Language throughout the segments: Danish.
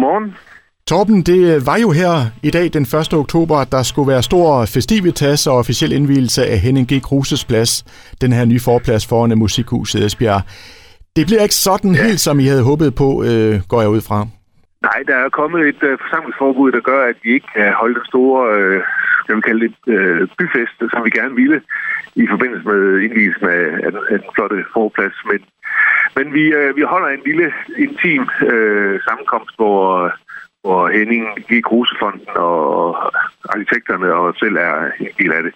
Godmorgen. Torben, det var jo her i dag den 1. oktober, at der skulle være stor festivitas og officiel indvielse af Henning G. Kruses plads, den her nye forplads foran Musikhuset Esbjerg. Det bliver ikke sådan ja. helt, som I havde håbet på, øh, går jeg ud fra. Nej, der er kommet et øh, forsamlingsforbud, der gør, at vi ikke kan holde den store, øh, skal vi kalde det, øh, byfest, som vi gerne ville, i forbindelse med indvielsen af, af, af den flotte forplads. Men, men vi, øh, vi holder en lille intim øh, sammenkomst, hvor hvor Henning G. Krusefonden og arkitekterne og selv er en del af det.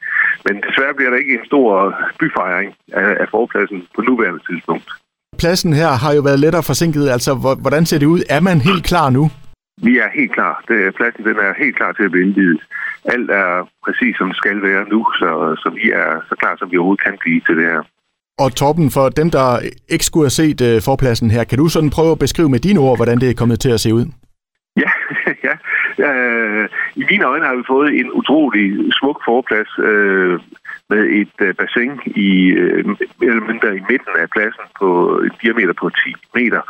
Men desværre bliver der ikke en stor byfejring af, af forpladsen på nuværende tidspunkt. Pladsen her har jo været lettere forsinket. Altså, hvordan ser det ud? Er man helt klar nu? Vi er helt klar. Det, pladsen den er helt klar til at blive indvidet. Alt er præcis, som det skal være nu, så, så vi er så klar, som vi overhovedet kan blive til det her. Og Torben, for dem, der ikke skulle have set øh, forpladsen her, kan du sådan prøve at beskrive med dine ord, hvordan det er kommet til at se ud? Ja, ja. Øh, I mine øjne har vi fået en utrolig smuk forplads øh, med et øh, bassin i, øh, eller mindre i midten af pladsen på en diameter på 10 meter.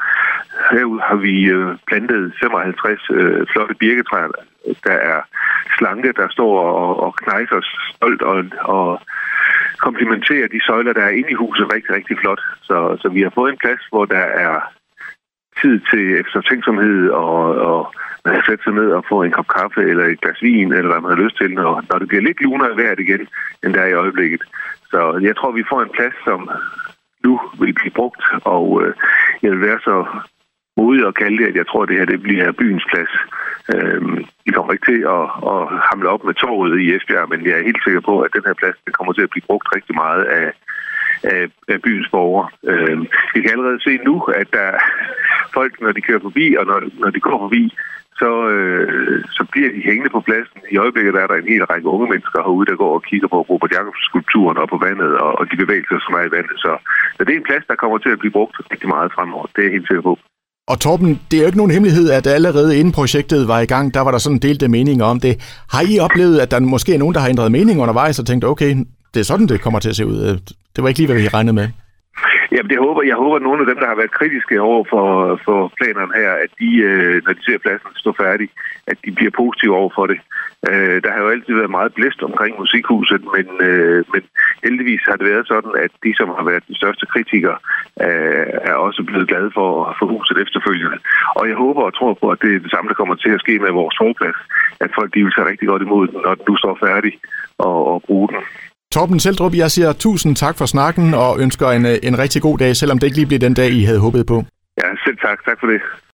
Herude har vi øh, plantet 55 øh, flotte birketræer, der er slanke, der står og, og knejser stolt og, og komplementerer de søjler, der er inde i huset rigtig, rigtig flot. Så, så vi har fået en plads, hvor der er tid til eftertænksomhed og, og sætte sig ned og få en kop kaffe eller et glas vin, eller hvad man har lyst til, når, når det bliver lidt lunere vejret igen, end der er i øjeblikket. Så jeg tror, vi får en plads, som nu vil blive brugt, og øh, jeg vil være så modig at kalde det, at jeg tror, at det her det bliver byens plads. øh, i kommer ikke til at, at hamle op med torvet i Esbjerg, men jeg er helt sikker på, at den her plads kommer til at blive brugt rigtig meget af, af, af byens borgere. Øhm, vi kan allerede se nu, at der folk, når de kører forbi, og når, når de går forbi, så, øh, så bliver de hængende på pladsen. I øjeblikket er der en hel række unge mennesker herude, der går og kigger på Robert Jacobs skulpturen og på vandet, og, og de bevægelser, som er i vandet. Så, så det er en plads, der kommer til at blive brugt rigtig meget fremover. Det er jeg helt sikker på. Og Torben, det er jo ikke nogen hemmelighed, at allerede inden projektet var i gang, der var der sådan delte meninger om det. Har I oplevet, at der måske er nogen, der har ændret mening undervejs og tænkt, okay, det er sådan, det kommer til at se ud? Øh, det var ikke lige, hvad vi regnede med. Jamen, det håber, jeg håber, at nogle af dem, der har været kritiske over for, for planerne her, at de, øh, når de ser pladsen stå færdig, at de bliver positive over for det. Øh, der har jo altid været meget blæst omkring musikhuset, men, øh, men heldigvis har det været sådan, at de, som har været de største kritikere, øh, er også blevet glade for at få huset efterfølgende. Og jeg håber og tror på, at det er det samme, der kommer til at ske med vores forplads, at folk de vil tage rigtig godt imod den, når nu står færdig og, og bruge den. Torben Seldrup, jeg siger tusind tak for snakken og ønsker en, en rigtig god dag, selvom det ikke lige bliver den dag, I havde håbet på. Ja, selv tak. Tak for det.